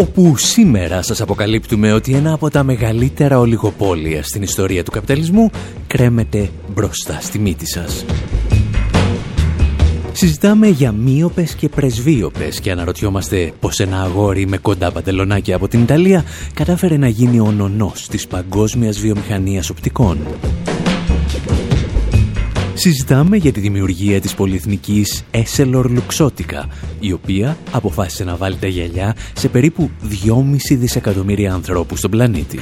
Όπου σήμερα σας αποκαλύπτουμε ότι ένα από τα μεγαλύτερα ολιγοπόλια στην ιστορία του καπιταλισμού κρέμεται μπροστά στη μύτη σας. Συζητάμε για μείωπες και πρεσβείωπες και αναρωτιόμαστε πως ένα αγόρι με κοντά παντελονάκια από την Ιταλία κατάφερε να γίνει ο νονός της παγκόσμιας βιομηχανίας οπτικών. Συζητάμε για τη δημιουργία της πολυεθνικής Esselor Luxottica, η οποία αποφάσισε να βάλει τα γυαλιά σε περίπου 2,5 δισεκατομμύρια ανθρώπους στον πλανήτη.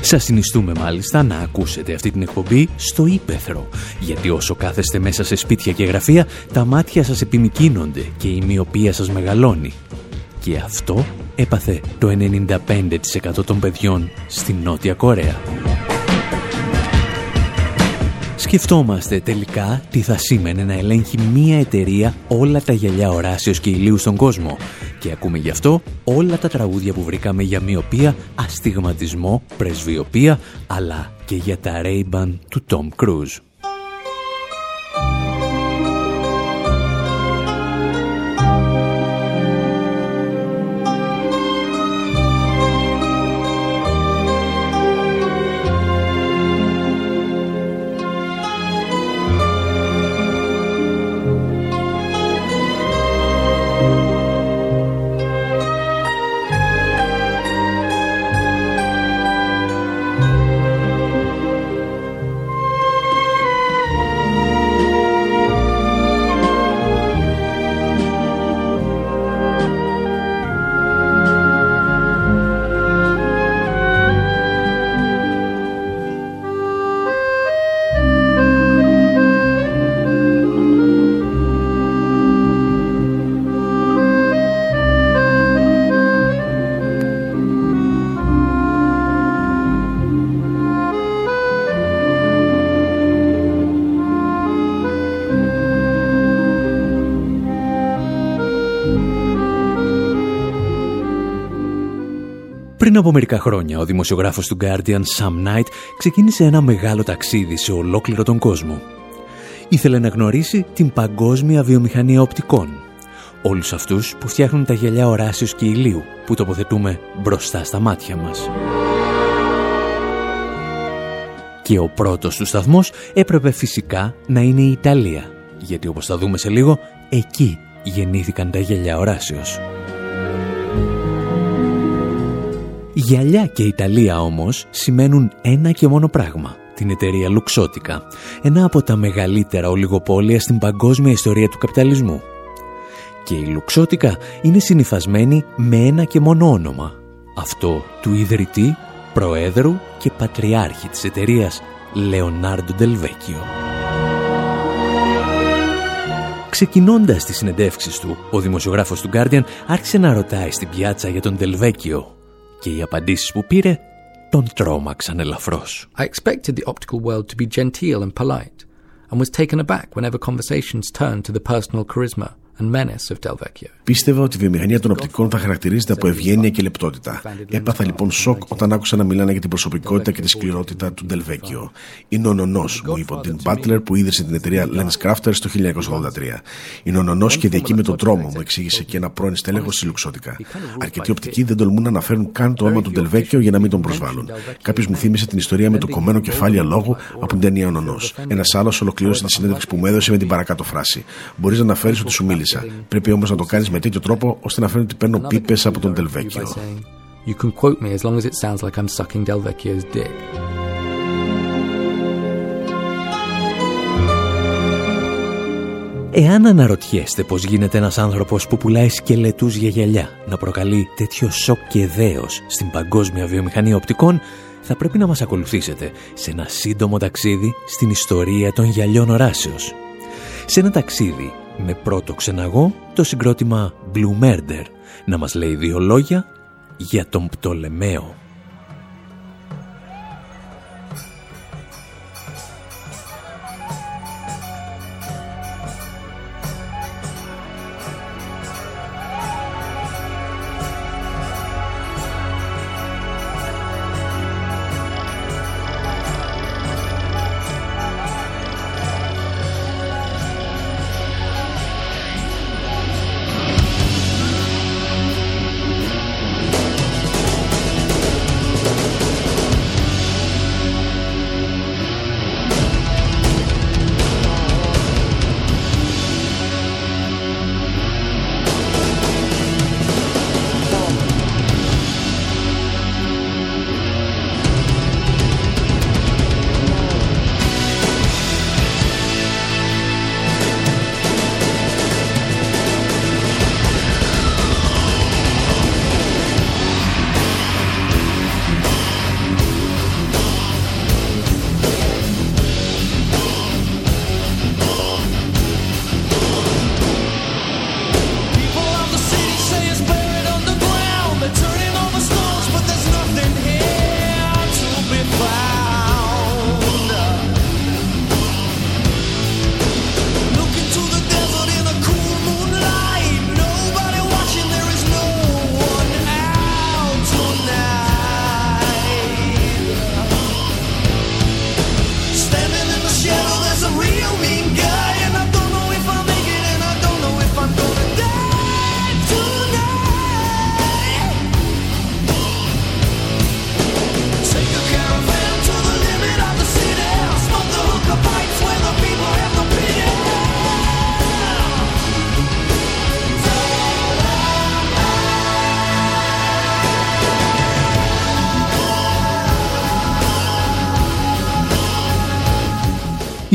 Σας συνιστούμε μάλιστα να ακούσετε αυτή την εκπομπή στο ύπεθρο, γιατί όσο κάθεστε μέσα σε σπίτια και γραφεία, τα μάτια σας επιμικίνονται και η μοιοπία σας μεγαλώνει. Και αυτό έπαθε το 95% των παιδιών στην Νότια Κορέα. Σκεφτόμαστε τελικά τι θα σήμαινε να ελέγχει μία εταιρεία όλα τα γυαλιά οράσεως και ηλίου στον κόσμο. Και ακούμε γι' αυτό όλα τα τραγούδια που βρήκαμε για μοιοπία, αστιγματισμό, πρεσβειοπία, αλλά και για τα ray του Tom Cruise. Μερικά χρόνια, ο δημοσιογράφος του Guardian, Sam Knight, ξεκίνησε ένα μεγάλο ταξίδι σε ολόκληρο τον κόσμο. Ήθελε να γνωρίσει την παγκόσμια βιομηχανία οπτικών. Όλους αυτούς που φτιάχνουν τα γυαλιά οράσεως και ηλίου, που τοποθετούμε μπροστά στα μάτια μας. Και ο πρώτος του σταθμός έπρεπε φυσικά να είναι η Ιταλία, γιατί όπως θα δούμε σε λίγο, εκεί γεννήθηκαν τα γυαλιά οράσεως. Γυαλιά και Ιταλία όμως σημαίνουν ένα και μόνο πράγμα. Την εταιρεία Λουξότικα. Ένα από τα μεγαλύτερα ολιγοπόλια στην παγκόσμια ιστορία του καπιταλισμού. Και η Λουξότικα είναι συνυφασμένη με ένα και μόνο όνομα. Αυτό του ιδρυτή, προέδρου και πατριάρχη της εταιρείας Λεωνάρντο Ντελβέκιο. Ξεκινώντας τις συνεντεύξεις του, ο δημοσιογράφος του Guardian άρχισε να ρωτάει στην πιάτσα για τον Τελβέκιο και οι απαντήσεις που πήρε τον τρόμαξαν ελαφρώς. I expected the optical world to be genteel and polite and was taken aback whenever conversations turned to the personal charisma Πίστευα ότι η βιομηχανία των οπτικών θα χαρακτηρίζεται από ευγένεια και λεπτότητα. Έπαθα λοιπόν σοκ όταν άκουσα να μιλάνε για την προσωπικότητα και τη σκληρότητα του Ντελβέκιο. Είναι ο νονό, μου είπε ο Ντίν Μπάτλερ που ίδρυσε την εταιρεία Lens Crafter το 1983. Είναι ο νονό και διακεί με τον τρόμο, μου εξήγησε και ένα πρώην στέλεχος στη Λουξότικα. Αρκετοί οπτικοί δεν τολμούν να αναφέρουν καν το όνομα του Ντελβέκιο για να μην τον προσβάλλουν. Κάποιος μου θύμισε την ιστορία με το κομμένο κεφάλι λόγου από την ταινία Ο Νονό. Ένας άλλος ολοκλήρωσε τη συνέντευξη που μου έδωσε με την παρακάτω φράση. Μπορείς να αναφέρεις ότι σου μίλησε Πρέπει όμως να το κάνεις με τέτοιο τρόπο ώστε να φαίνεται ότι παίρνω πίπες από τον Τελβέκιο. You can quote me as long as it sounds like I'm sucking Delvecchio's dick. Εάν αναρωτιέστε πώς γίνεται ένας άνθρωπος που πουλάει σκελετούς για γυαλιά να προκαλεί τέτοιο σοκ και δέος στην παγκόσμια βιομηχανία οπτικών, θα πρέπει να μας ακολουθήσετε σε ένα σύντομο ταξίδι στην ιστορία των γυαλιών οράσεως. Σε ένα ταξίδι με πρώτο ξεναγό το συγκρότημα Blue Murder να μας λέει δύο λόγια για τον Πτολεμαίο.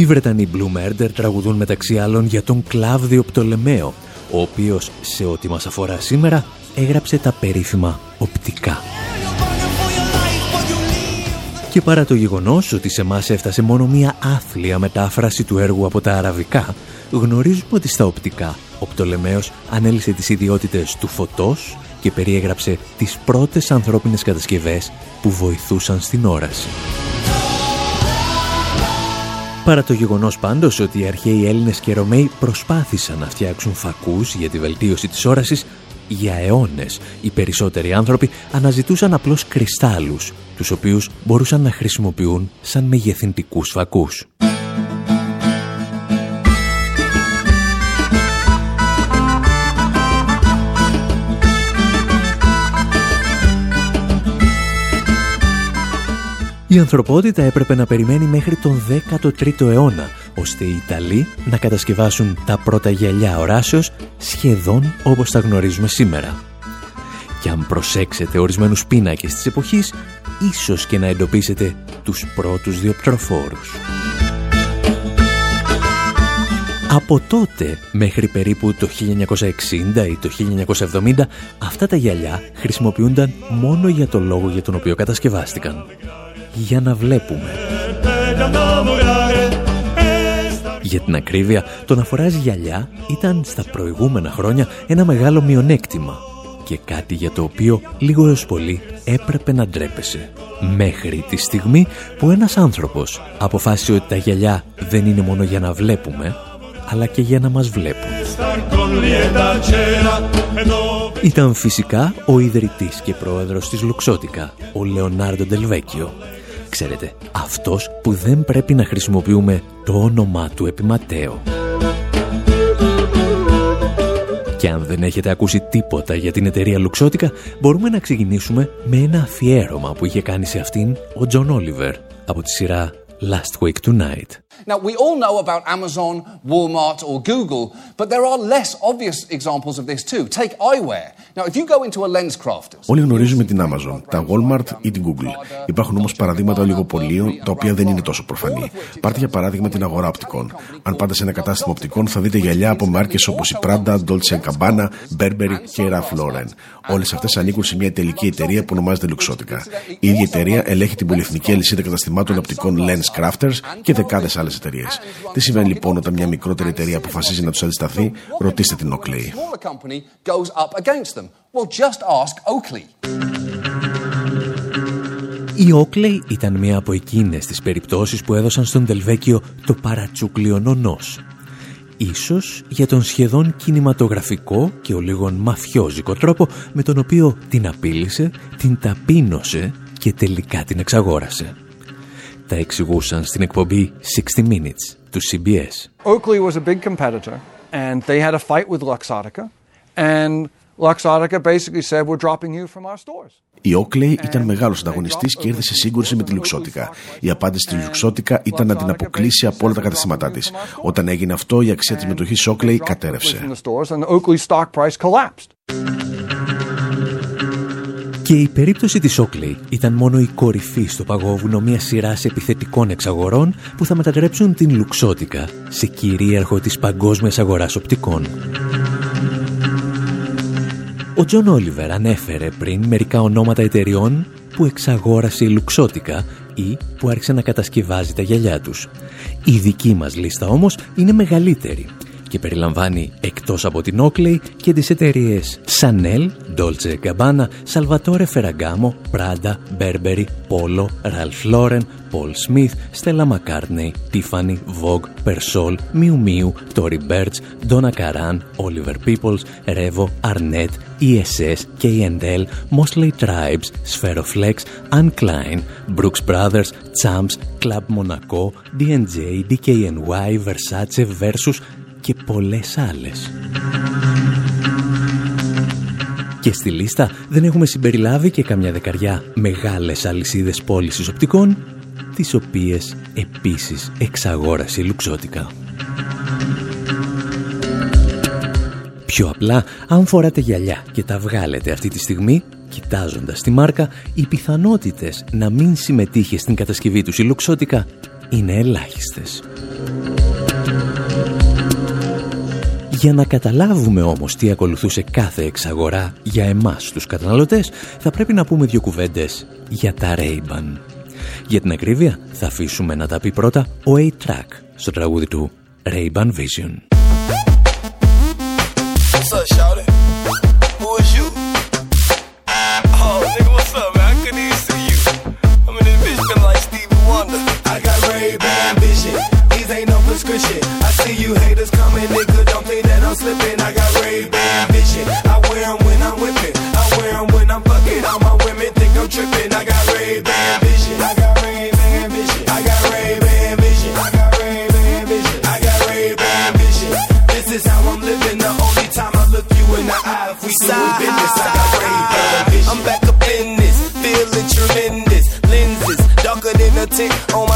Οι Βρετανοί Blue Murder τραγουδούν μεταξύ άλλων για τον Κλάβδιο Πτολεμαίο, ο οποίος σε ό,τι μας αφορά σήμερα έγραψε τα περίφημα οπτικά. Και παρά το γεγονός ότι σε εμά έφτασε μόνο μία άθλια μετάφραση του έργου από τα αραβικά, γνωρίζουμε ότι στα οπτικά ο Πτολεμαίος ανέλησε τις ιδιότητες του φωτός και περιέγραψε τις πρώτες ανθρώπινες κατασκευές που βοηθούσαν στην όραση. Παρά το γεγονός πάντως ότι οι αρχαίοι Έλληνες και Ρωμαίοι προσπάθησαν να φτιάξουν φακούς για τη βελτίωση της όρασης, για αιώνες οι περισσότεροι άνθρωποι αναζητούσαν απλώς κρυστάλλους, τους οποίους μπορούσαν να χρησιμοποιούν σαν μεγεθυντικούς φακούς. Η ανθρωπότητα έπρεπε να περιμένει μέχρι τον 13ο αιώνα, ώστε οι Ιταλοί να κατασκευάσουν τα πρώτα γυαλιά οράσεως σχεδόν όπως τα γνωρίζουμε σήμερα. Και αν προσέξετε ορισμένους πίνακες της εποχής, ίσως και να εντοπίσετε τους πρώτους διοπτροφόρους. Από τότε μέχρι περίπου το 1960 ή το 1970 αυτά τα γυαλιά χρησιμοποιούνταν μόνο για το λόγο για τον οποίο κατασκευάστηκαν για να βλέπουμε. Για την ακρίβεια, το να φοράς γυαλιά ήταν στα προηγούμενα χρόνια ένα μεγάλο μειονέκτημα και κάτι για το οποίο λίγο έως πολύ έπρεπε να ντρέπεσαι. Μέχρι τη στιγμή που ένας άνθρωπος αποφάσισε ότι τα γυαλιά δεν είναι μόνο για να βλέπουμε, αλλά και για να μας βλέπουν. Ήταν φυσικά ο ιδρυτής και πρόεδρος της Λουξότικα, ο Λεωνάρντο Ντελβέκιο, Ξέρετε, αυτός που δεν πρέπει να χρησιμοποιούμε το όνομά του επί ματαίω. Και αν δεν έχετε ακούσει τίποτα για την εταιρεία Luxottica, μπορούμε να ξεκινήσουμε με ένα αφιέρωμα που είχε κάνει σε αυτήν ο Τζον Όλιβερ από τη σειρά Last Week Tonight. Now, we all know about Amazon, Walmart, or Google, but there are less obvious examples of this too. Take eyewear. Now, if you go into a LensCrafters... Όλοι γνωρίζουμε την Amazon, τα Walmart ή την Google. Υπάρχουν όμως παραδείγματα ολιγοπολίων τα οποία δεν είναι τόσο προφανή. Πάρτε για παράδειγμα την αγορά οπτικών. Αν πάτε σε ένα κατάστημα οπτικών θα δείτε γυαλιά από μάρκες όπως η Prada, Dolce Gabbana, Burberry και Ralph Lauren. Όλες αυτές ανήκουν σε μια τελική εταιρεία που ονομάζεται Luxottica. Η ίδια εταιρεία ελέγχει την πολυεθνική αλυσίδα καταστημάτων οπτικών Lens Crafters και δεκάδες άλλε εταιρείες. Τι συμβαίνει λοιπόν όταν μια μικρότερη εταιρεία αποφασίζει να τους αντισταθεί, ρωτήστε την Oakley. Η Oakley ήταν μία από εκείνες τις περιπτώσεις που έδωσαν στον Τελβέκιο το παρατσούκλιο νονός. Ίσως για τον σχεδόν κινηματογραφικό και ο λίγον μαφιόζικο τρόπο με τον οποίο την απείλησε, την ταπείνωσε και τελικά την εξαγόρασε τα εξηγούσαν στην εκπομπή 60 Minutes του CBS. Oakley was a big competitor and they had a fight with Luxottica and Luxottica basically said we're dropping you from our stores. Η Oakley ήταν μεγάλος ανταγωνιστής και ήρθε σε σύγκρουση με τη Luxottica. Η απάντηση της Luxottica ήταν να την αποκλείσει από όλα τα καταστήματά της. Όταν έγινε αυτό, η αξία της μετοχής Oakley κατέρευσε. Και η περίπτωση της Oakley ήταν μόνο η κορυφή στο παγόβουνο μιας σειράς επιθετικών εξαγορών που θα μετατρέψουν την Λουξότικα σε κυρίαρχο της παγκόσμιας αγοράς οπτικών. Ο Τζον Όλιβερ ανέφερε πριν μερικά ονόματα εταιριών που εξαγόρασε η Luxottica ή που άρχισε να κατασκευάζει τα γυαλιά τους. Η δική μας λίστα όμως είναι μεγαλύτερη Περιλαμβάνει εκτός από την Oakley και τις εταιρείες Chanel, Dolce Gabbana, Salvatore Ferragamo, Prada, Burberry, Polo, Ralph Lauren, Paul Smith, Stella McCartney, Tiffany, Vogue, Persol, Miu Miu, Tory Burch, Ντόνα Καράν, Ρεβο, Αρνέτ, ΕΣΣ, Κέιντελ, Μόσley Τribes, Σφεροφλέξ, Αν Κline, Brooks Brothers, Τσάμψ, Κλαμπ Μονακό, DJ, DKY, Βερσάτσε, Βέρσου και πολλές άλλες. Και στη λίστα δεν έχουμε συμπεριλάβει και καμιά δεκαριά μεγάλες αλυσίδες πώλησης οπτικών, τις οποίες επίσης εξαγόρασε λουξότικα. Πιο απλά, αν φοράτε γυαλιά και τα βγάλετε αυτή τη στιγμή, κοιτάζοντας τη μάρκα, οι πιθανότητες να μην συμμετείχε στην κατασκευή τους η λουξότικα είναι ελάχιστες. Για να καταλάβουμε όμως τι ακολουθούσε κάθε εξαγορά για εμάς τους καταναλωτές, θα πρέπει να πούμε δύο κουβέντες για τα Ray-Ban. Για την ακρίβεια, θα αφήσουμε να τα πει πρώτα ο A-Track στο τραγούδι του Ray-Ban Vision. I see you haters coming, nigga. That I'm slipping. I got Ray-Ban vision. I wear them when I'm whipping. I wear them when I'm fucking. All my women think I'm tripping. I got Ray-Ban vision. I got Ray-Ban vision. I got Ray-Ban vision. I got Ray-Ban vision. I got Ray-Ban vision. This is how I'm living. The only time I look you in the eye. If we do business, I got Ray-Ban vision. I'm back up in this, feeling tremendous. Lenses darker than a tick on my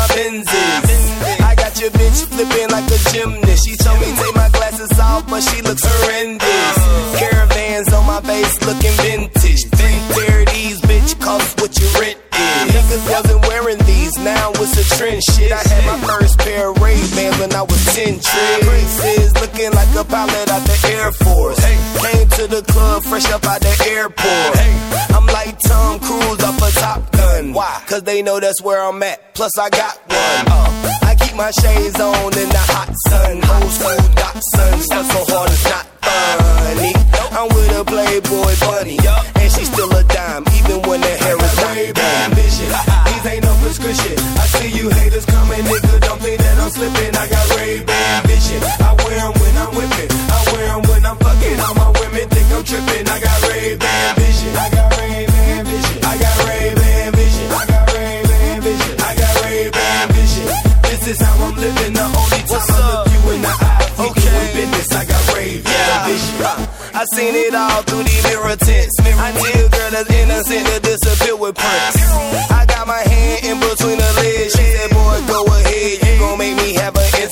was 10 trips. Princes looking like a pilot out the Air Force. Came to the club fresh up out the airport. I'm like Tom Cruise off a Top Gun. Why? Cause they know that's where I'm at. Plus I got one. Uh, I keep my shades on in the hot sun. Old school Datsun. Stuff so hard it's not funny. I'm with a Playboy bunny. And she's still a dime, even when the hair is not done. I'm slipping. I got Ray-Ban vision. I wear them when I'm whipping. I wear them when I'm fucking. All my women think I'm tripping. I got Ray-Ban vision. I got Ray-Ban vision. I got Ray-Ban vision. I got Ray-Ban vision. I got Ray-Ban vision. This is how I'm living. The only time I look you in the eye. Business. I got Ray-Ban vision. I seen it all through the mirror tints. I tell girl that's innocent to disappear with Prince. I got my hand in between her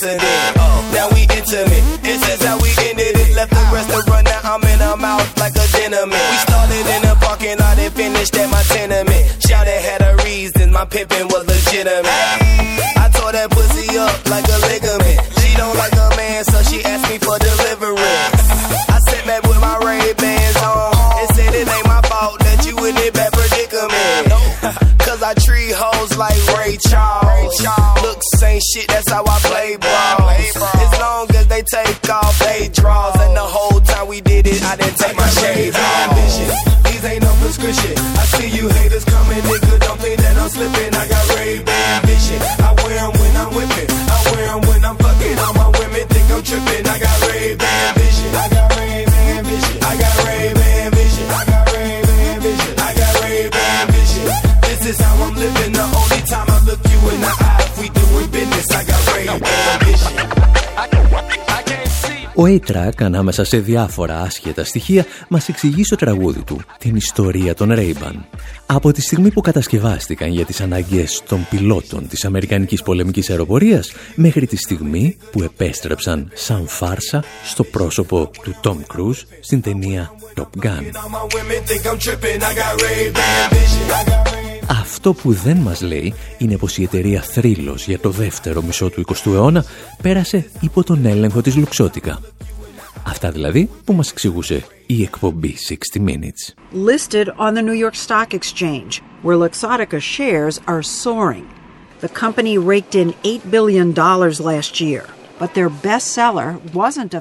incident. Oh, now we intimate. This is how we ended it. Left the restaurant, now I'm in mouth like a dynamite. We started in the parking lot and finished at my tenement. Shout it had a reason. My pimpin' was legitimate. I tore that pussy up like a ligament. How I play ball. Ο A-Track, ανάμεσα σε διάφορα άσχετα στοιχεία, μας εξηγεί στο τραγούδι του την ιστορία των Ray-Ban. Από τη στιγμή που κατασκευάστηκαν για τις ανάγκες των πιλότων της Αμερικανικής πολεμικής αεροπορίας, μέχρι τη στιγμή που επέστρεψαν σαν φάρσα στο πρόσωπο του Tom Cruise στην ταινία Top Gun. Αυτό που δεν μας λέει είναι πως η εταιρεία Θρύλος για το δεύτερο μισό του 20ου αιώνα πέρασε υπό τον έλεγχο της Λουξότικα. Αυτά δηλαδή που μας εξηγούσε η εκπομπή 60 Minutes. Listed on the New York Stock Exchange, where Luxottica shares are soaring. The company raked in 8 billion dollars last year.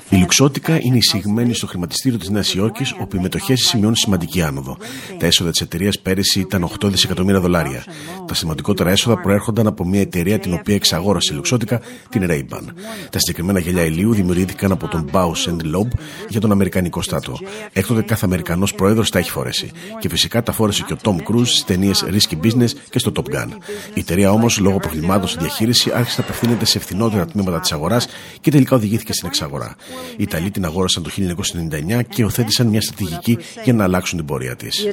Η Λουξότικα είναι εισηγμένη στο χρηματιστήριο της Νέας Υόρκης, όπου οι μετοχές σημειώνουν σημαντική άνοδο. Τα έσοδα της εταιρείας πέρυσι ήταν 8 δισεκατομμύρια δολάρια. Τα σημαντικότερα έσοδα προέρχονταν από μια εταιρεία την οποία εξαγόρασε η Λουξότικα, την Ray-Ban. Τα συγκεκριμένα γυαλιά ηλίου δημιουργήθηκαν από τον Baus Loeb για τον Αμερικανικό στάτο. Έκτοτε κάθε Αμερικανός πρόεδρος τα έχει φορέσει. Και φυσικά τα φόρεσε και ο Tom Cruise στις ταινίες Risky Business και στο Top Gun. Η εταιρεία όμως, λόγω προβλημάτων στη διαχείριση, άρχισε να απευθύνεται σε φθηνότερα τμήματα της αγοράς και τελικά οδηγήθηκε στην εξαγορά. Οι Ιταλοί την αγόρασαν το 1999 και υιοθέτησαν μια στρατηγική για να αλλάξουν την πορεία της.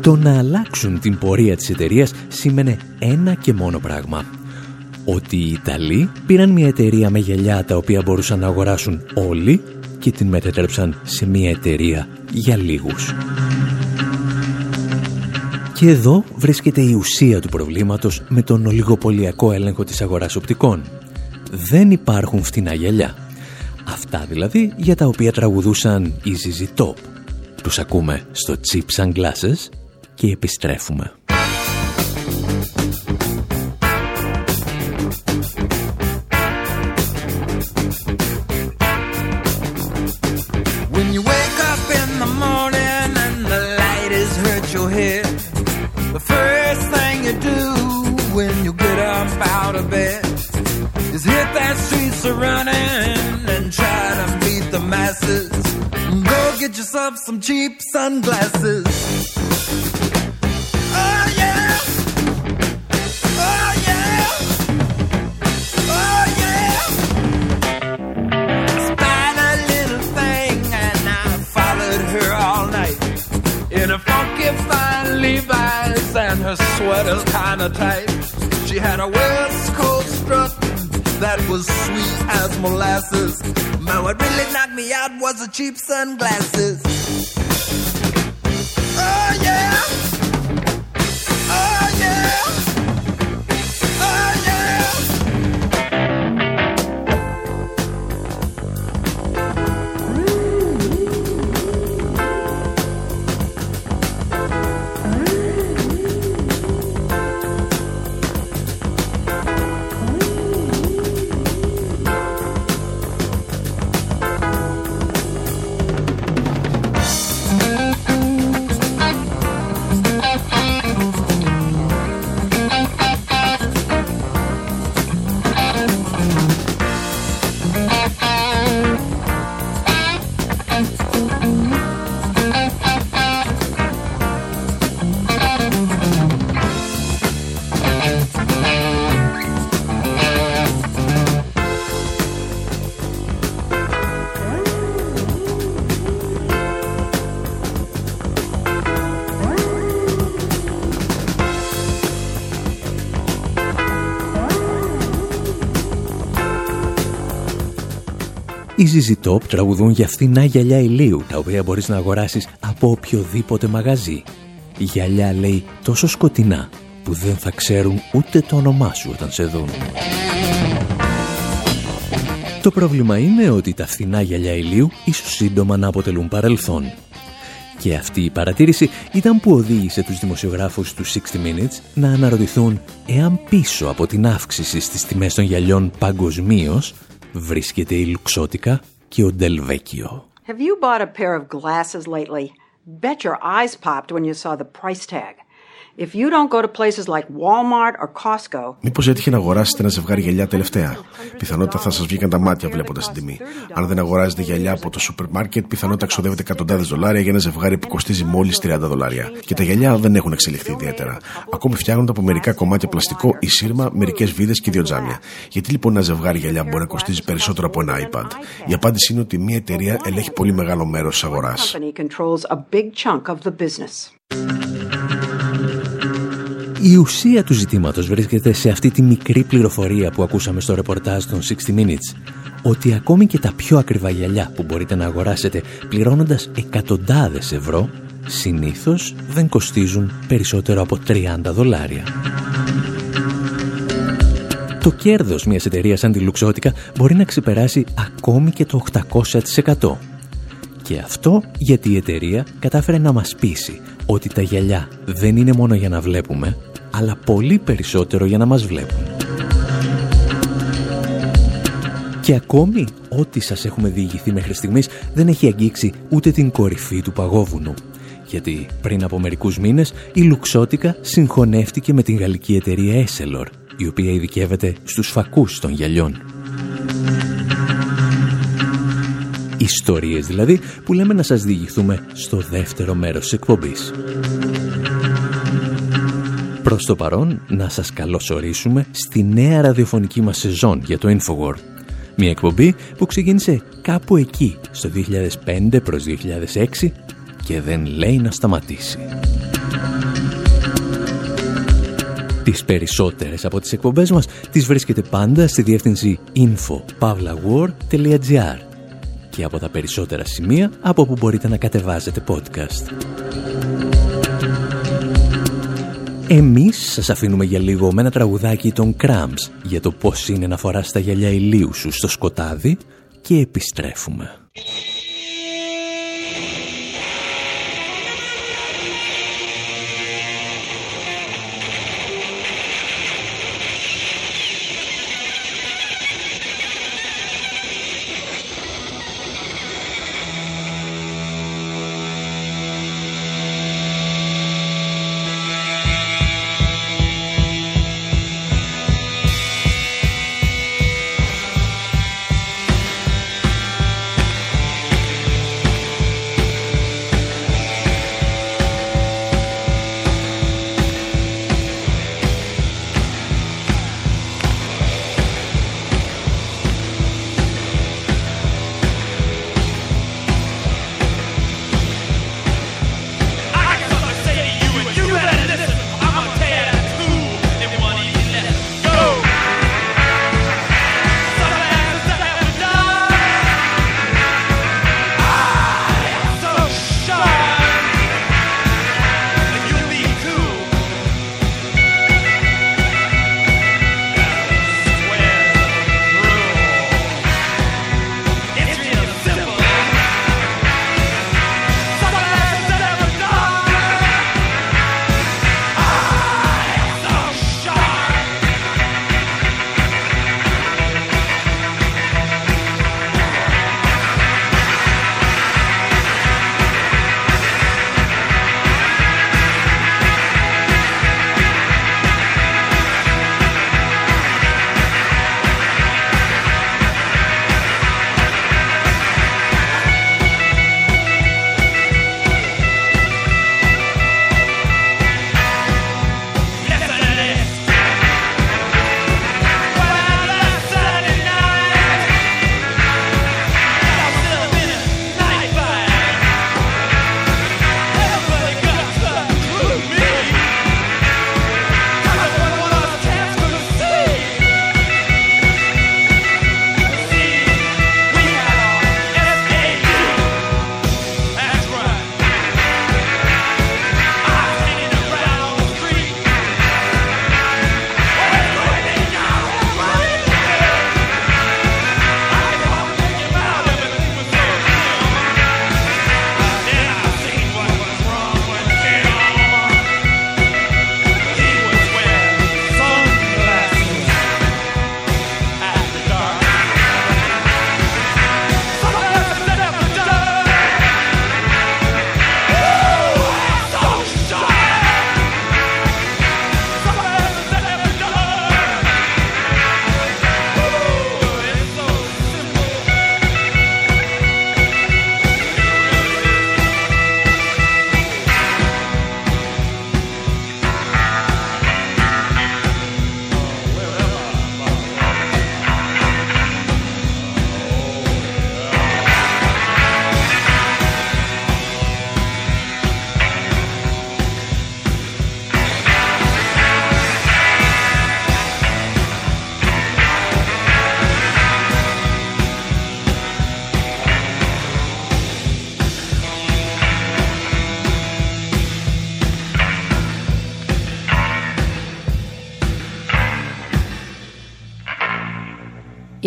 Το να αλλάξουν την πορεία της εταιρείας σήμαινε ένα και μόνο πράγμα. Ότι οι Ιταλοί πήραν μια εταιρεία με γυαλιά τα οποία μπορούσαν να αγοράσουν όλοι και την μετέτρεψαν σε μια εταιρεία για λίγους. Και εδώ βρίσκεται η ουσία του προβλήματος με τον ολιγοπολιακό έλεγχο της αγοράς οπτικών. Δεν υπάρχουν φτηνά γυαλιά. Αυτά δηλαδή για τα οποία τραγουδούσαν οι ZZ Top. Τους ακούμε στο Chips and Glasses και επιστρέφουμε. Cheap sunglasses. Oh yeah. Oh yeah. Oh yeah. A little thing and I followed her all night in a funky fine Levi's and her sweater's kinda tight. She had a strut that was sweet as molasses. Man, what really knocked me out was the cheap sunglasses. Oh yeah. Οι ZZ Top τραγουδούν για φθηνά γυαλιά ηλίου, τα οποία μπορείς να αγοράσεις από οποιοδήποτε μαγαζί. Η γυαλιά λέει τόσο σκοτεινά που δεν θα ξέρουν ούτε το όνομά σου όταν σε δουν. Το πρόβλημα είναι ότι τα φθηνά γυαλιά ηλίου ίσως σύντομα να αποτελούν παρελθόν. Και αυτή η παρατήρηση ήταν που οδήγησε τους δημοσιογράφους του 60 Minutes να αναρωτηθούν εάν πίσω από την αύξηση στις τιμές των γυαλιών παγκοσμίως βρίσκεται η Λουξότικα και ο Ντελβέκιο. Have you bought a pair of glasses lately? Bet your eyes popped when you saw the price tag. If you don't go to places like Walmart or Costco. Μήπως έτυχε να αγοράσετε ένα ζευγάρι γυαλιά τελευταία; Πιθανότητα θα σας βγήκαν τα μάτια βλέποντας την τιμή. Αν δεν αγοράζετε γυαλιά από το σούπερ μάρκετ, πιθανότητα ξοδεύετε εκατοντάδες δολάρια για ένα ζευγάρι που κοστίζει μόλις 30 δολάρια. Και τα γυαλιά δεν έχουν εξελιχθεί ιδιαίτερα. Ακόμη φτιάχνονται από μερικά κομμάτια πλαστικό ή σύρμα, μερικές βίδες και δύο τζάμια. Γιατί λοιπόν ένα ζευγάρι γυαλιά μπορεί να κοστίζει περισσότερο από ένα iPad; Η απάντηση είναι ότι μια εταιρεία ελέγχει πολύ μεγάλο μέρος της αγοράς. Η ουσία του ζητήματος βρίσκεται σε αυτή τη μικρή πληροφορία που ακούσαμε στο ρεπορτάζ των 60 Minutes ότι ακόμη και τα πιο ακριβά γυαλιά που μπορείτε να αγοράσετε πληρώνοντας εκατοντάδες ευρώ συνήθως δεν κοστίζουν περισσότερο από 30 δολάρια. Το κέρδος μιας εταιρείας σαν τη Λουξότικα μπορεί να ξεπεράσει ακόμη και το 800%. Και αυτό γιατί η εταιρεία κατάφερε να μας πείσει ότι τα γυαλιά δεν είναι μόνο για να βλέπουμε, αλλά πολύ περισσότερο για να μας βλέπουν. Και ακόμη, ό,τι σας έχουμε διηγηθεί μέχρι στιγμής δεν έχει αγγίξει ούτε την κορυφή του παγόβουνου. Γιατί πριν από μερικούς μήνες η Λουξότικα συγχωνεύτηκε με την γαλλική εταιρεία Esselor, η οποία ειδικεύεται στους φακούς των γυαλιών. Ιστορίες δηλαδή που λέμε να σας διηγηθούμε στο δεύτερο μέρος της εκπομπής. Προς το παρόν να σας καλωσορίσουμε στη νέα ραδιοφωνική μας σεζόν για το Infowar. Μια εκπομπή που ξεκίνησε κάπου εκεί, στο 2005 προς 2006 και δεν λέει να σταματήσει. Τις περισσότερες από τις εκπομπές μας τις βρίσκεται πάντα στη διεύθυνση info.pavlawar.gr και από τα περισσότερα σημεία από όπου μπορείτε να κατεβάζετε podcast. Εμείς σας αφήνουμε για λίγο με ένα τραγουδάκι των Cramps για το πώς είναι να φοράς τα γυαλιά ηλίου σου στο σκοτάδι και επιστρέφουμε.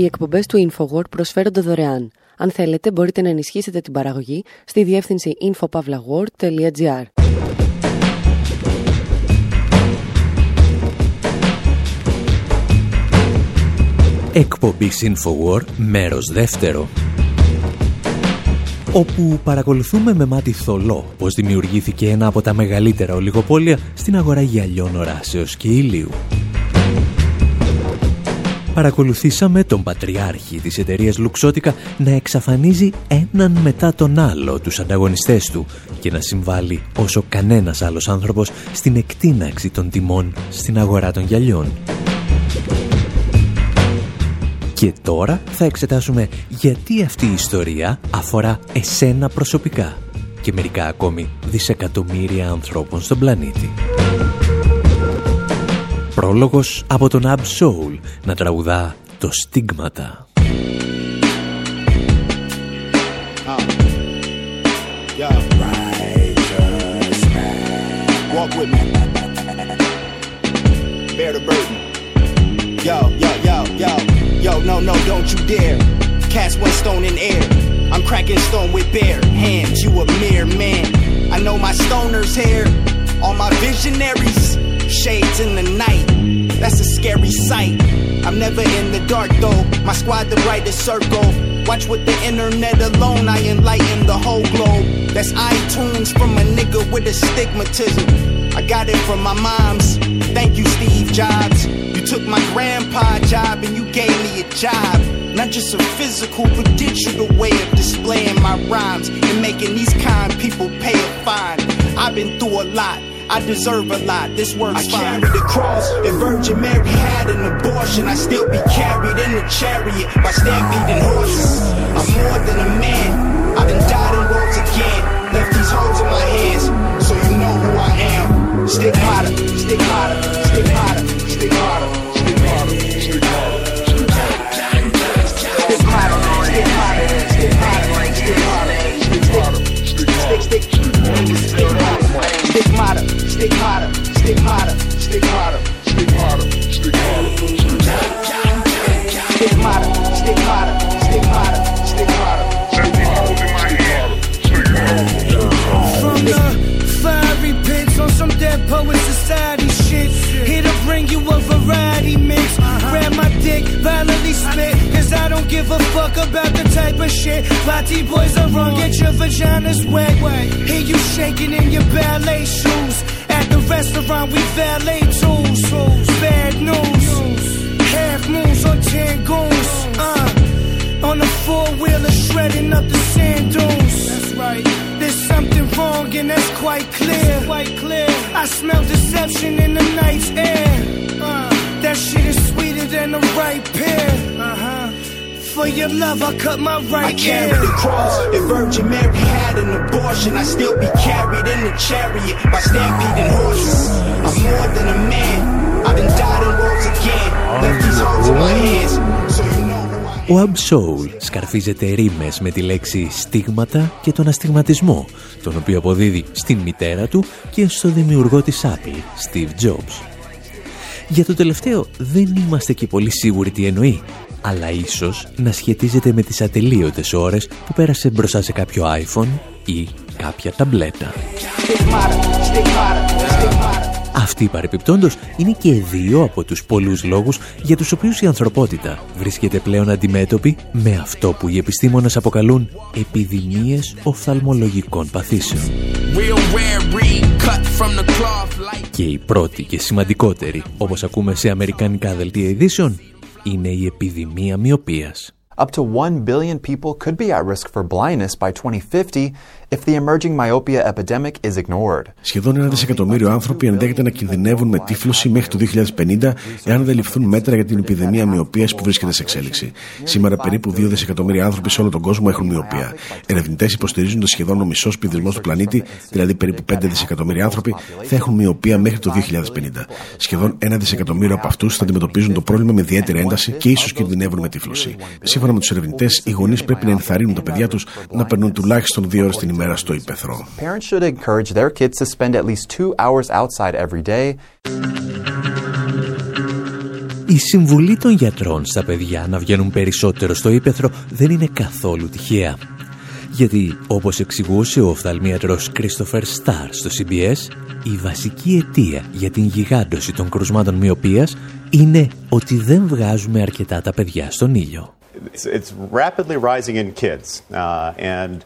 εκπομπές του InfoWord προσφέρονται δωρεάν. Αν θέλετε, μπορείτε να ενισχύσετε την παραγωγή στη διεύθυνση infopavlagor.gr. Εκπομπή InfoWord, μέρος δεύτερο όπου παρακολουθούμε με μάτι θολό πως δημιουργήθηκε ένα από τα μεγαλύτερα ολιγοπόλια στην αγορά γυαλιών οράσεως και ήλιου. Παρακολουθήσαμε τον πατριάρχη της εταιρείας Λουξότικα να εξαφανίζει έναν μετά τον άλλο τους ανταγωνιστές του και να συμβάλλει όσο κανένας άλλος άνθρωπος στην εκτείναξη των τιμών στην αγορά των γυαλιών. Και τώρα θα εξετάσουμε γιατί αυτή η ιστορία αφορά εσένα προσωπικά και μερικά ακόμη δισεκατομμύρια ανθρώπων στον πλανήτη. Πρόλογος από τον Ab Soul να τραγουδά το στίγματα. Yo, yo, yo, yo. Yo, no, no, don't you dare. Cast one stone in air. I'm cracking stone with bare hands. You a mere man. I know my stoner's hair. All my visionaries. Shades in the night. That's a scary sight. I'm never in the dark though. My squad the brightest circle. Watch with the internet alone, I enlighten the whole globe. That's iTunes from a nigga with astigmatism. I got it from my mom's. Thank you, Steve Jobs You took my grandpa job and you gave me a job. Not just a physical, but digital way of displaying my rhymes and making these kind people pay a fine. I've been through a lot. I deserve a lot. This work's I fine. carried the cross. If Virgin Mary had an abortion, I still be carried in a chariot by stampeding horses. I'm more than a man. I done died and rose again. Left these holes in my hands, so you know who I am. Stick hotter, stick hotter, stick hotter, stick hotter, stick hotter, stick hotter. Stick hotter, stick hotter, stick hotter, stick hotter. From the fiery pits on some dead poet society shit. Here to bring you a variety mix. Uh-huh. Grab my dick, violently spit. Cause I don't give a fuck about the type of shit. Lottie boys are wrong, get your vaginas wet. Hear you shaking in your ballet shoes. The restaurant, we valet tools. Bad news. Half moons on ten goons. Uh, on a four wheeler, shredding up the sand dunes. That's right. There's something wrong, and that's quite clear. quite clear. I smell deception in the night's air. Uh, that shit is sweeter than the right pear. Uh huh for your love, I cut my right I carried the cross. If Virgin Mary had an abortion, I still be carried in the chariot by stampeding horses. I'm more than a man. I done died and rose again. Left these holes in my hands. So you know Ο Ab Soul σκαρφίζεται ρήμες με τη λέξη στίγματα και τον αστιγματισμό, τον οποίο αποδίδει στην μητέρα του και στο δημιουργό της Apple, Steve Jobs. Για το τελευταίο δεν είμαστε και πολύ σίγουροι τι εννοεί, αλλά ίσως να σχετίζεται με τις ατελείωτες ώρες που πέρασε μπροστά σε κάποιο iPhone ή κάποια ταμπλέτα. Αυτή παρεπιπτόντος είναι και δύο από τους πολλούς λόγους για τους οποίους η ανθρωπότητα βρίσκεται πλέον αντιμέτωπη με αυτό που οι επιστήμονες αποκαλούν επιδημίες οφθαλμολογικών παθήσεων. Και η πρώτη και σημαντικότερη, όπως ακούμε σε αμερικανικά δελτία ειδήσεων, είναι η επιδημία μοιοπίας. Up to 1 billion people could be at risk for blindness by 2050 if the emerging myopia epidemic is ignored. Σχεδόν ένα δισεκατομμύριο άνθρωποι ενδέχεται να κινδυνεύουν με τύφλωση μέχρι το 2050 εάν δεν ληφθούν μέτρα για την επιδημία μοιοπίας που βρίσκεται σε εξέλιξη. Σήμερα περίπου 2 δισεκατομμύρια άνθρωποι σε όλο τον κόσμο έχουν μοιοπία. Ερευνητές υποστηρίζουν ότι σχεδόν ο μισός πληθυσμό του πλανήτη, δηλαδή περίπου 5 δισεκατομμύρια άνθρωποι, θα έχουν μοιοπία μέχρι το 2050. Σχεδόν ένα δισεκατομμύριο από αυτούς θα αντιμετωπίζουν το πρόβλημα με ιδιαίτερη ένταση και ίσως κινδυνεύουν με τύφλωση. Σύμφωνα με τους ερευνητές, οι γονείς πρέπει να ενθαρρύνουν τα παιδιά τους να περνούν τουλάχιστον δύο ώρες την ημέρα στο ύπεθρο. Η συμβουλή των γιατρών στα παιδιά να βγαίνουν περισσότερο στο ύπεθρο δεν είναι καθόλου τυχαία. Γιατί, όπως εξηγούσε ο οφθαλμίατρος Christopher Starr στο CBS, η βασική αιτία για την γιγάντωση των κρουσμάτων μοιοπίας είναι ότι δεν βγάζουμε αρκετά τα παιδιά στον ήλιο. It's, rapidly rising in kids, uh, and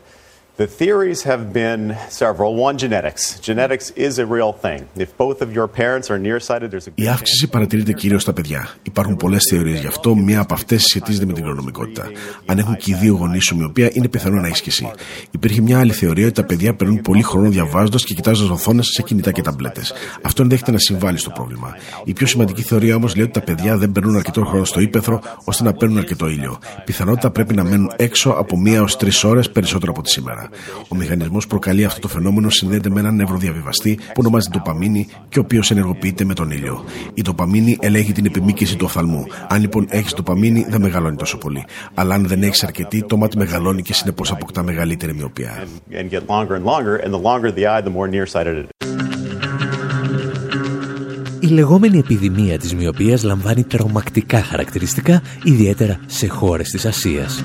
The theories have been several. One, genetics. Genetics is a real thing. If both of your parents are nearsighted, there's a Η αύξηση παρατηρείται κυρίως στα παιδιά. Υπάρχουν πολλές θεωρίες γι' αυτό. Μία από αυτές σχετίζεται με την κληρονομικότητα. Αν έχουν και οι δύο γονείς ομοιοπία, είναι πιθανό να ισχύσει. Υπήρχε μια άλλη θεωρία ότι τα παιδιά περνούν πολύ χρόνο διαβάζοντας και κοιτάζοντας οθόνες σε κινητά και ταμπλέτες. Αυτό ενδέχεται να συμβάλλει στο πρόβλημα. Η πιο σημαντική θεωρία όμως λέει ότι τα παιδιά δεν περνούν αρκετό χρόνο στο ύπεθρο ώστε να παίρνουν αρκετό ήλιο. Πιθανότητα πρέπει να μένουν έξω από μία έως τρεις ώρες περισσότερο από τη σήμερα. Ο μηχανισμός που προκαλεί αυτό το φαινόμενο συνδέεται με έναν νευροδιαβιβαστή που ονομάζεται ντοπαμίνη και ο οποίος ενεργοποιείται με τον ήλιο. Η ντοπαμίνη ελέγχει την επιμήκυση του οφθαλμού. Αν λοιπόν έχεις ντοπαμίνη, δεν μεγαλώνει τόσο πολύ. Αλλά αν δεν έχεις αρκετή, το μάτι μεγαλώνει και συνεπώς αποκτά μεγαλύτερη μοιοπία. Η λεγόμενη επιδημία της μοιοπίας λαμβάνει τρομακτικά χαρακτηριστικά, ιδιαίτερα σε χώρες της Ασίας.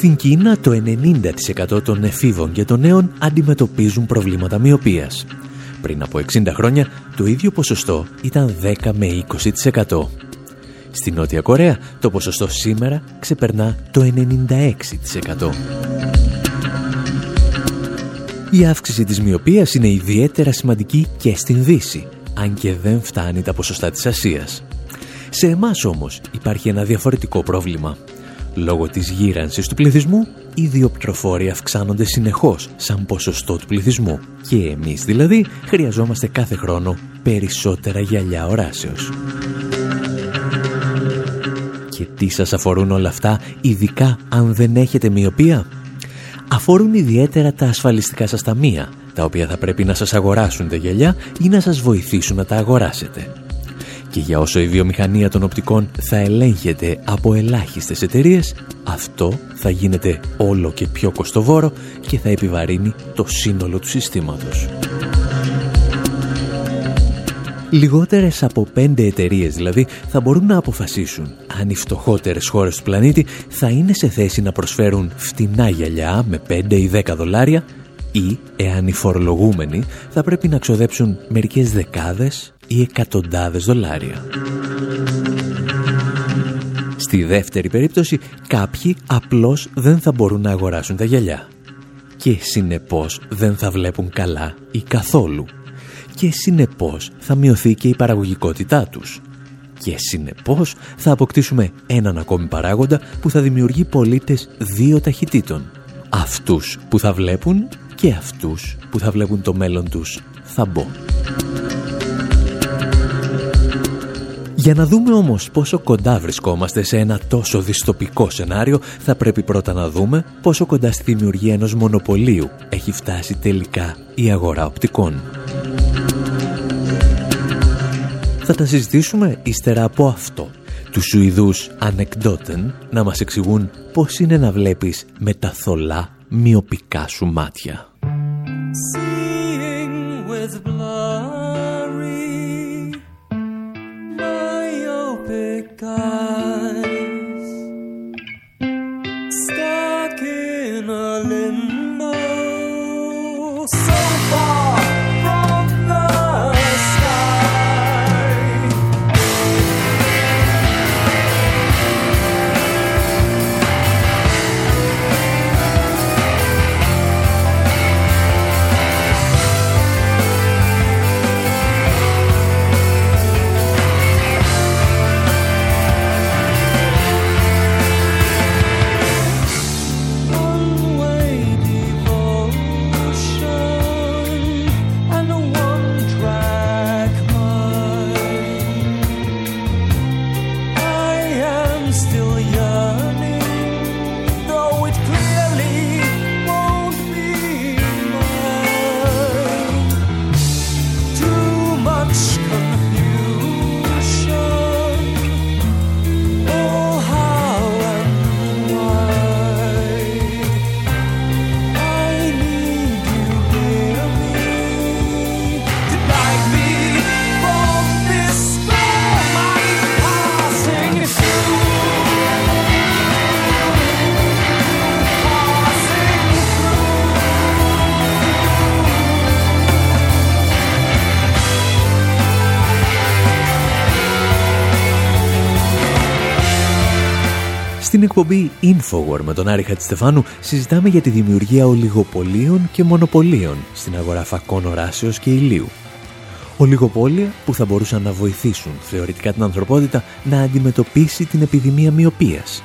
Στην Κίνα το 90% των εφήβων και των νέων αντιμετωπίζουν προβλήματα μοιοπίας. Πριν από 60 χρόνια το ίδιο ποσοστό ήταν 10 με 20%. Στην Νότια Κορέα το ποσοστό σήμερα ξεπερνά το 96%. Η αύξηση της μοιοπίας είναι ιδιαίτερα σημαντική και στην Δύση, αν και δεν φτάνει τα ποσοστά της Ασίας. Σε εμάς όμως υπάρχει ένα διαφορετικό πρόβλημα. Λόγω της γύρανσης του πληθυσμού, οι διοπτροφόροι αυξάνονται συνεχώς σαν ποσοστό του πληθυσμού και εμείς δηλαδή χρειαζόμαστε κάθε χρόνο περισσότερα γυαλιά οράσεως. Και τι σας αφορούν όλα αυτά, ειδικά αν δεν έχετε μοιοπία; Αφορούν ιδιαίτερα τα ασφαλιστικά σας ταμεία, τα οποία θα πρέπει να σας αγοράσουν τα γυαλιά ή να σας βοηθήσουν να τα αγοράσετε. Και για όσο η βιομηχανία των οπτικών θα ελέγχεται από ελάχιστες εταιρείες, αυτό θα γίνεται όλο και πιο κοστοβόρο και θα επιβαρύνει το σύνολο του συστήματος. Λιγότερες από πέντε εταιρείες δηλαδή θα μπορούν να αποφασίσουν αν οι φτωχότερες χώρες του πλανήτη θα είναι σε θέση να προσφέρουν φτηνά γυαλιά με 5 ή 10 δολάρια ή εάν οι φορολογούμενοι θα πρέπει να ξοδέψουν μερικές δεκάδες ή εκατοντάδες δολάρια. Στη δεύτερη περίπτωση κάποιοι απλώς δεν θα μπορούν να αγοράσουν τα γυαλιά. Και συνεπώς δεν θα βλέπουν καλά ή καθόλου. Και συνεπώς θα μειωθεί και η παραγωγικότητά τους. Και συνεπώς θα αποκτήσουμε έναν ακόμη παράγοντα που θα δημιουργεί πολίτες δύο ταχυτήτων. Αυτούς που θα βλέπουν και αυτούς που θα βλέπουν το μέλλον τους. Θα μπω. Για να δούμε όμως πόσο κοντά βρισκόμαστε σε ένα τόσο δυστοπικό σενάριο, θα πρέπει πρώτα να δούμε πόσο κοντά στη δημιουργία ενός μονοπωλίου έχει φτάσει τελικά η αγορά οπτικών. Θα τα συζητήσουμε ύστερα από αυτό. Τους Σουηδούς ανεκδότεν να μας εξηγούν πώς είναι να βλέπεις με τα θολά μοιοπικά σου μάτια. Yeah. Εκπομπή Infowar με τον Άρη Χατστεφάνου συζητάμε για τη δημιουργία ολιγοπολίων και μονοπωλίων στην αγορά φακών οράσεως και ηλίου. Ολιγοπόλια που θα μπορούσαν να βοηθήσουν θεωρητικά την ανθρωπότητα να αντιμετωπίσει την επιδημία μοιοπίας.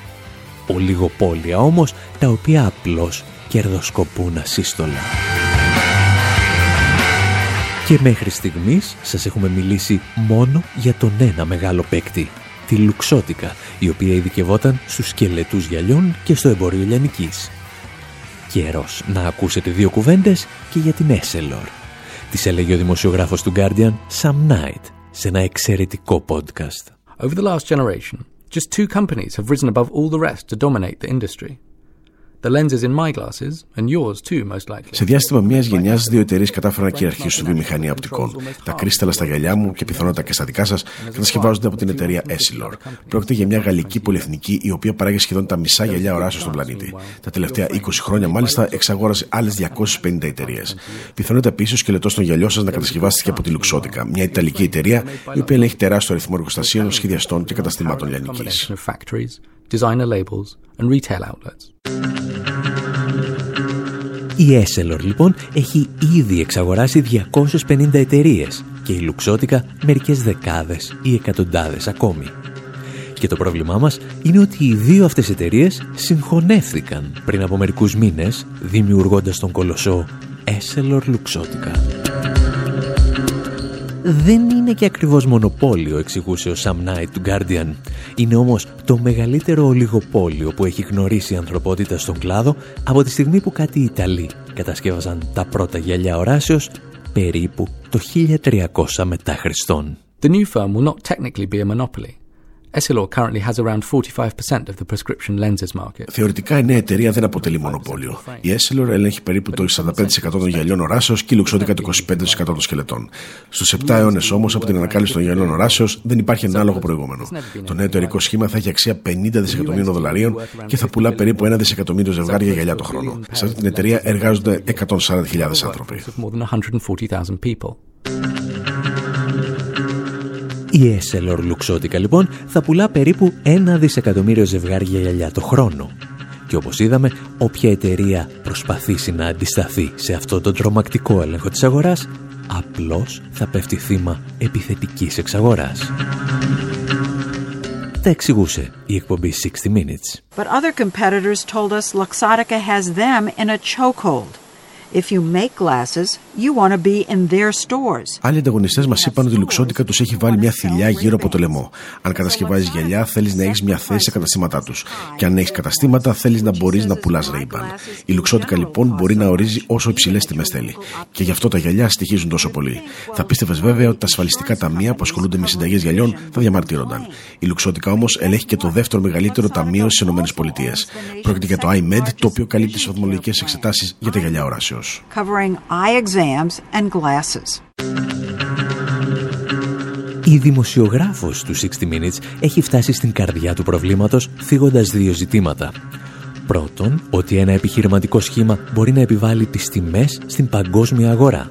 Ολιγοπόλια όμως τα οποία απλώς κερδοσκοπούν ασύστολα. Και μέχρι στιγμής σας έχουμε μιλήσει μόνο για τον ένα μεγάλο παίκτη, τη Λουξότικα, η οποία ειδικευόταν στους σκελετούς γυαλιών και στο εμπόριο λιανικής. Καιρός να ακούσετε δύο κουβέντες και για την Esselor. Της έλεγε ο δημοσιογράφος του Guardian, Sam Knight, σε ένα εξαιρετικό podcast. Over the last generation, just two companies have risen above all the rest to dominate the industry. The lenses in my glasses, and yours too, most likely. Σε διάστημα μιας γενιάς, δύο εταιρείες κατάφεραν να κυριαρχήσουν στη βιομηχανία οπτικών. Τα κρίσταλα στα γυαλιά μου και πιθανότατα και στα δικά σας κατασκευάζονται από την εταιρεία Essilor. Πρόκειται για μια γαλλική πολυεθνική η οποία παράγει σχεδόν τα μισά γυαλιά οράσεως στον πλανήτη. Τα τελευταία 20 χρόνια, μάλιστα, εξαγόρασε άλλες 250 εταιρείες. Πιθανότητα επίσης ο σκελετός των γυαλιών σας να κατασκευάστηκε από τη Luxottica, μια ιταλική εταιρεία η οποία έχει τεράστιο αριθμό εργοστασίων, σχεδιαστών και καταστημάτων λιανικής. Η Esselor λοιπόν έχει ήδη εξαγοράσει 250 εταιρείες και η Λουξότικα μερικές δεκάδες ή εκατοντάδες ακόμη. Και το πρόβλημά μας είναι ότι οι δύο αυτές εταιρείες συγχωνεύθηκαν πριν από μερικούς μήνες δημιουργώντας τον κολοσσό Esselor Luxottica δεν είναι και ακριβώς μονοπόλιο, εξηγούσε ο Sam Knight του Guardian. Είναι όμως το μεγαλύτερο ολιγοπόλιο που έχει γνωρίσει η ανθρωπότητα στον κλάδο από τη στιγμή που κάτι Ιταλοί κατασκεύαζαν τα πρώτα γυαλιά οράσεως περίπου το 1300 μετά Χριστόν. The new firm will not technically be a monopoly. Essilor currently has around 45% of the prescription lenses market. Θεωρητικά η νέα εταιρεία δεν αποτελεί μονοπόλιο. Η Essilor ελέγχει περίπου το 45% των γυαλιών οράσεως και η Luxottica το 25% των σκελετών. Στους 7 αιώνες όμως από την ανακάλυψη των γυαλιών οράσεως δεν υπάρχει ανάλογο προηγούμενο. Το νέο εταιρικό σχήμα θα έχει αξία 50 δισεκατομμύριων δολαρίων και θα πουλά περίπου 1 δισεκατομμύριο ζευγάρια γυαλιά το χρόνο. Σε αυτή την εταιρεία εργάζονται 140.000 άνθρωποι. Η Esselor Luxottica λοιπόν θα πουλά περίπου ένα δισεκατομμύριο ζευγάρια γυαλιά το χρόνο. Και όπως είδαμε, όποια εταιρεία προσπαθήσει να αντισταθεί σε αυτό το τρομακτικό έλεγχο της αγοράς, απλώς θα πέφτει θύμα επιθετικής εξαγοράς. Τα εξηγούσε η εκπομπή 60 Minutes. But other competitors told us Luxottica has them in a chokehold. If you make glasses, you want to be in their stores. Άλλοι ανταγωνιστές μας είπαν ότι η Λουξότικα τους έχει βάλει μια θηλιά γύρω από το λαιμό. Αν κατασκευάζεις γυαλιά, θέλεις να έχεις μια θέση σε καταστήματά τους. Και αν έχεις καταστήματα, θέλεις να μπορείς να πουλάς Ray-Ban. Η Λουξότικα λοιπόν μπορεί να ορίζει όσο υψηλές τιμές θέλει. Και γι' αυτό τα γυαλιά στοιχίζουν τόσο πολύ. Θα πίστευες βέβαια ότι τα ασφαλιστικά ταμεία που ασχολούνται με συνταγές γυαλιών θα διαμαρτύρονταν. Η Λουξότικα όμως ελέγχει και το δεύτερο μεγαλύτερο ταμείο στις ΗΠΑ. Πρόκειται για το iMed, το οποίο καλύπτει τις οφθαλμολογικέ εξετάσεις για τα γυαλιά οράσεως. Covering eye exams and glasses. Η δημοσιογράφος του 60 Minutes έχει φτάσει στην καρδιά του προβλήματος θίγοντας δύο ζητήματα. Πρώτον, ότι ένα επιχειρηματικό σχήμα μπορεί να επιβάλλει τις τιμές στην παγκόσμια αγορά.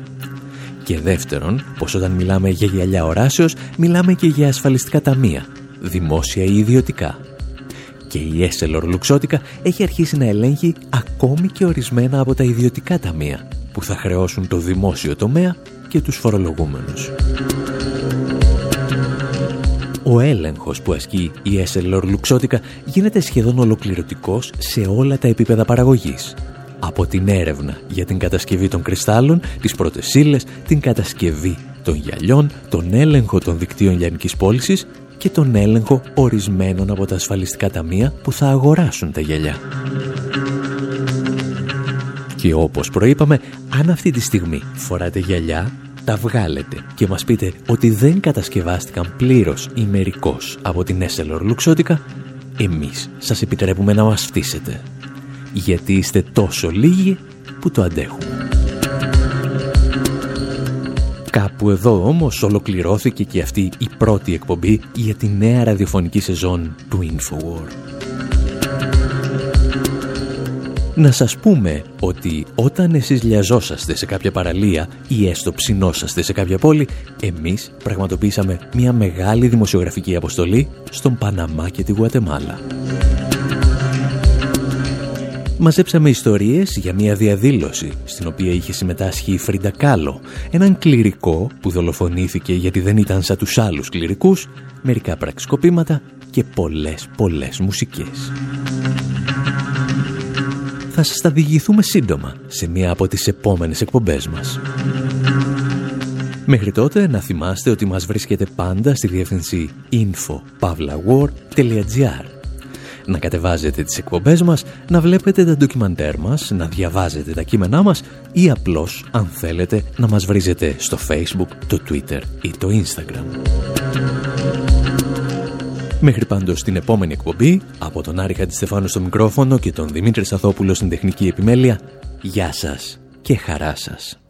Και δεύτερον, πως όταν μιλάμε για γυαλιά οράσεως, μιλάμε και για ασφαλιστικά ταμεία, δημόσια ή ιδιωτικά και η Esselor Luxottica έχει αρχίσει να ελέγχει ακόμη και ορισμένα από τα ιδιωτικά ταμεία που θα χρεώσουν το δημόσιο τομέα και τους φορολογούμενους. Ο έλεγχος που ασκεί η Esselor Luxottica γίνεται σχεδόν ολοκληρωτικός σε όλα τα επίπεδα παραγωγής. Από την έρευνα για την κατασκευή των κρυστάλλων, τις πρώτες ύλες, την κατασκευή των γυαλιών, τον έλεγχο των δικτύων λιανικής πώλησης και τον έλεγχο ορισμένων από τα ασφαλιστικά ταμεία που θα αγοράσουν τα γυαλιά. Και όπως προείπαμε, αν αυτή τη στιγμή φοράτε γυαλιά, τα βγάλετε και μας πείτε ότι δεν κατασκευάστηκαν πλήρως ή μερικώς από την Esselor Luxottica, εμείς σας επιτρέπουμε να μας φτύσετε. Γιατί είστε τόσο λίγοι που το αντέχουμε. Κάπου εδώ όμως ολοκληρώθηκε και αυτή η πρώτη εκπομπή για τη νέα ραδιοφωνική σεζόν του Infowar. Να σας πούμε ότι όταν εσείς λιαζόσαστε σε κάποια παραλία ή έστω ψινόσαστε σε κάποια πόλη, εμείς πραγματοποιήσαμε μια μεγάλη δημοσιογραφική αποστολή στον Παναμά και τη Γουατεμάλα. Μαζέψαμε ιστορίες για μια διαδήλωση στην οποία είχε συμμετάσχει η Φρίντα Κάλο, έναν κληρικό που δολοφονήθηκε γιατί δεν ήταν σαν τους άλλους κληρικούς, μερικά πραξικοπήματα και πολλές πολλές μουσικές. Θα σας τα διηγηθούμε σύντομα σε μία από τις επόμενες εκπομπές μας. Μέχρι τότε να θυμάστε ότι μας βρίσκεται πάντα στη διεύθυνση info.pavlawar.gr να κατεβάζετε τις εκπομπές μας, να βλέπετε τα ντοκιμαντέρ μας, να διαβάζετε τα κείμενά μας ή απλώς, αν θέλετε, να μας βρίζετε στο Facebook, το Twitter ή το Instagram. Μέχρι πάντως την επόμενη εκπομπή, από τον Άρη Χατζηστεφάνου στο μικρόφωνο και τον Δημήτρη Σαθόπουλο στην τεχνική επιμέλεια, γεια σας και χαρά σας.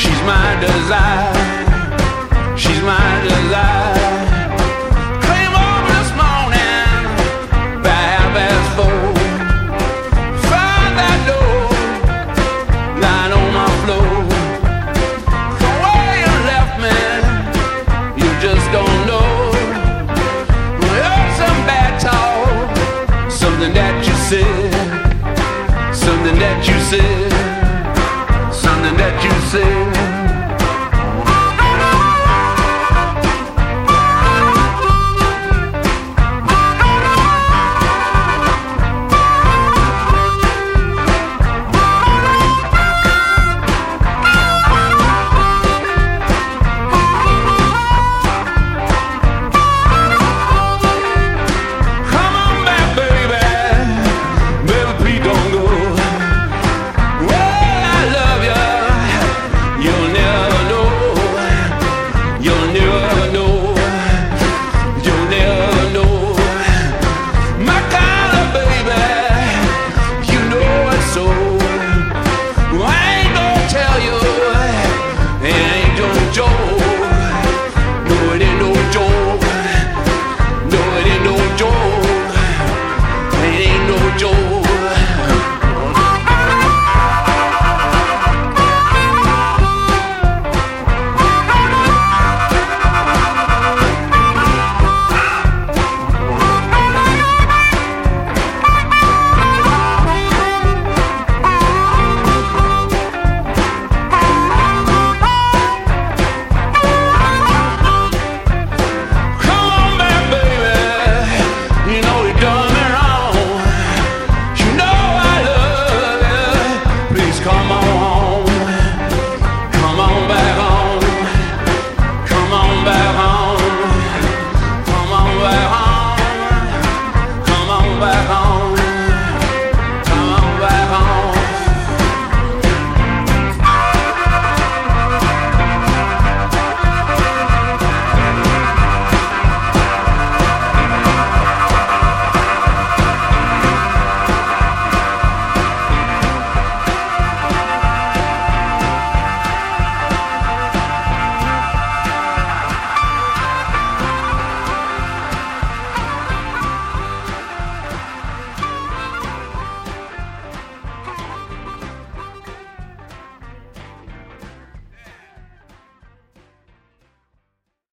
She's my desire. She's my desire. Came over this morning that lying on my floor. You left me, you just don't know. Heard some bad talk, something that you said, something that you said say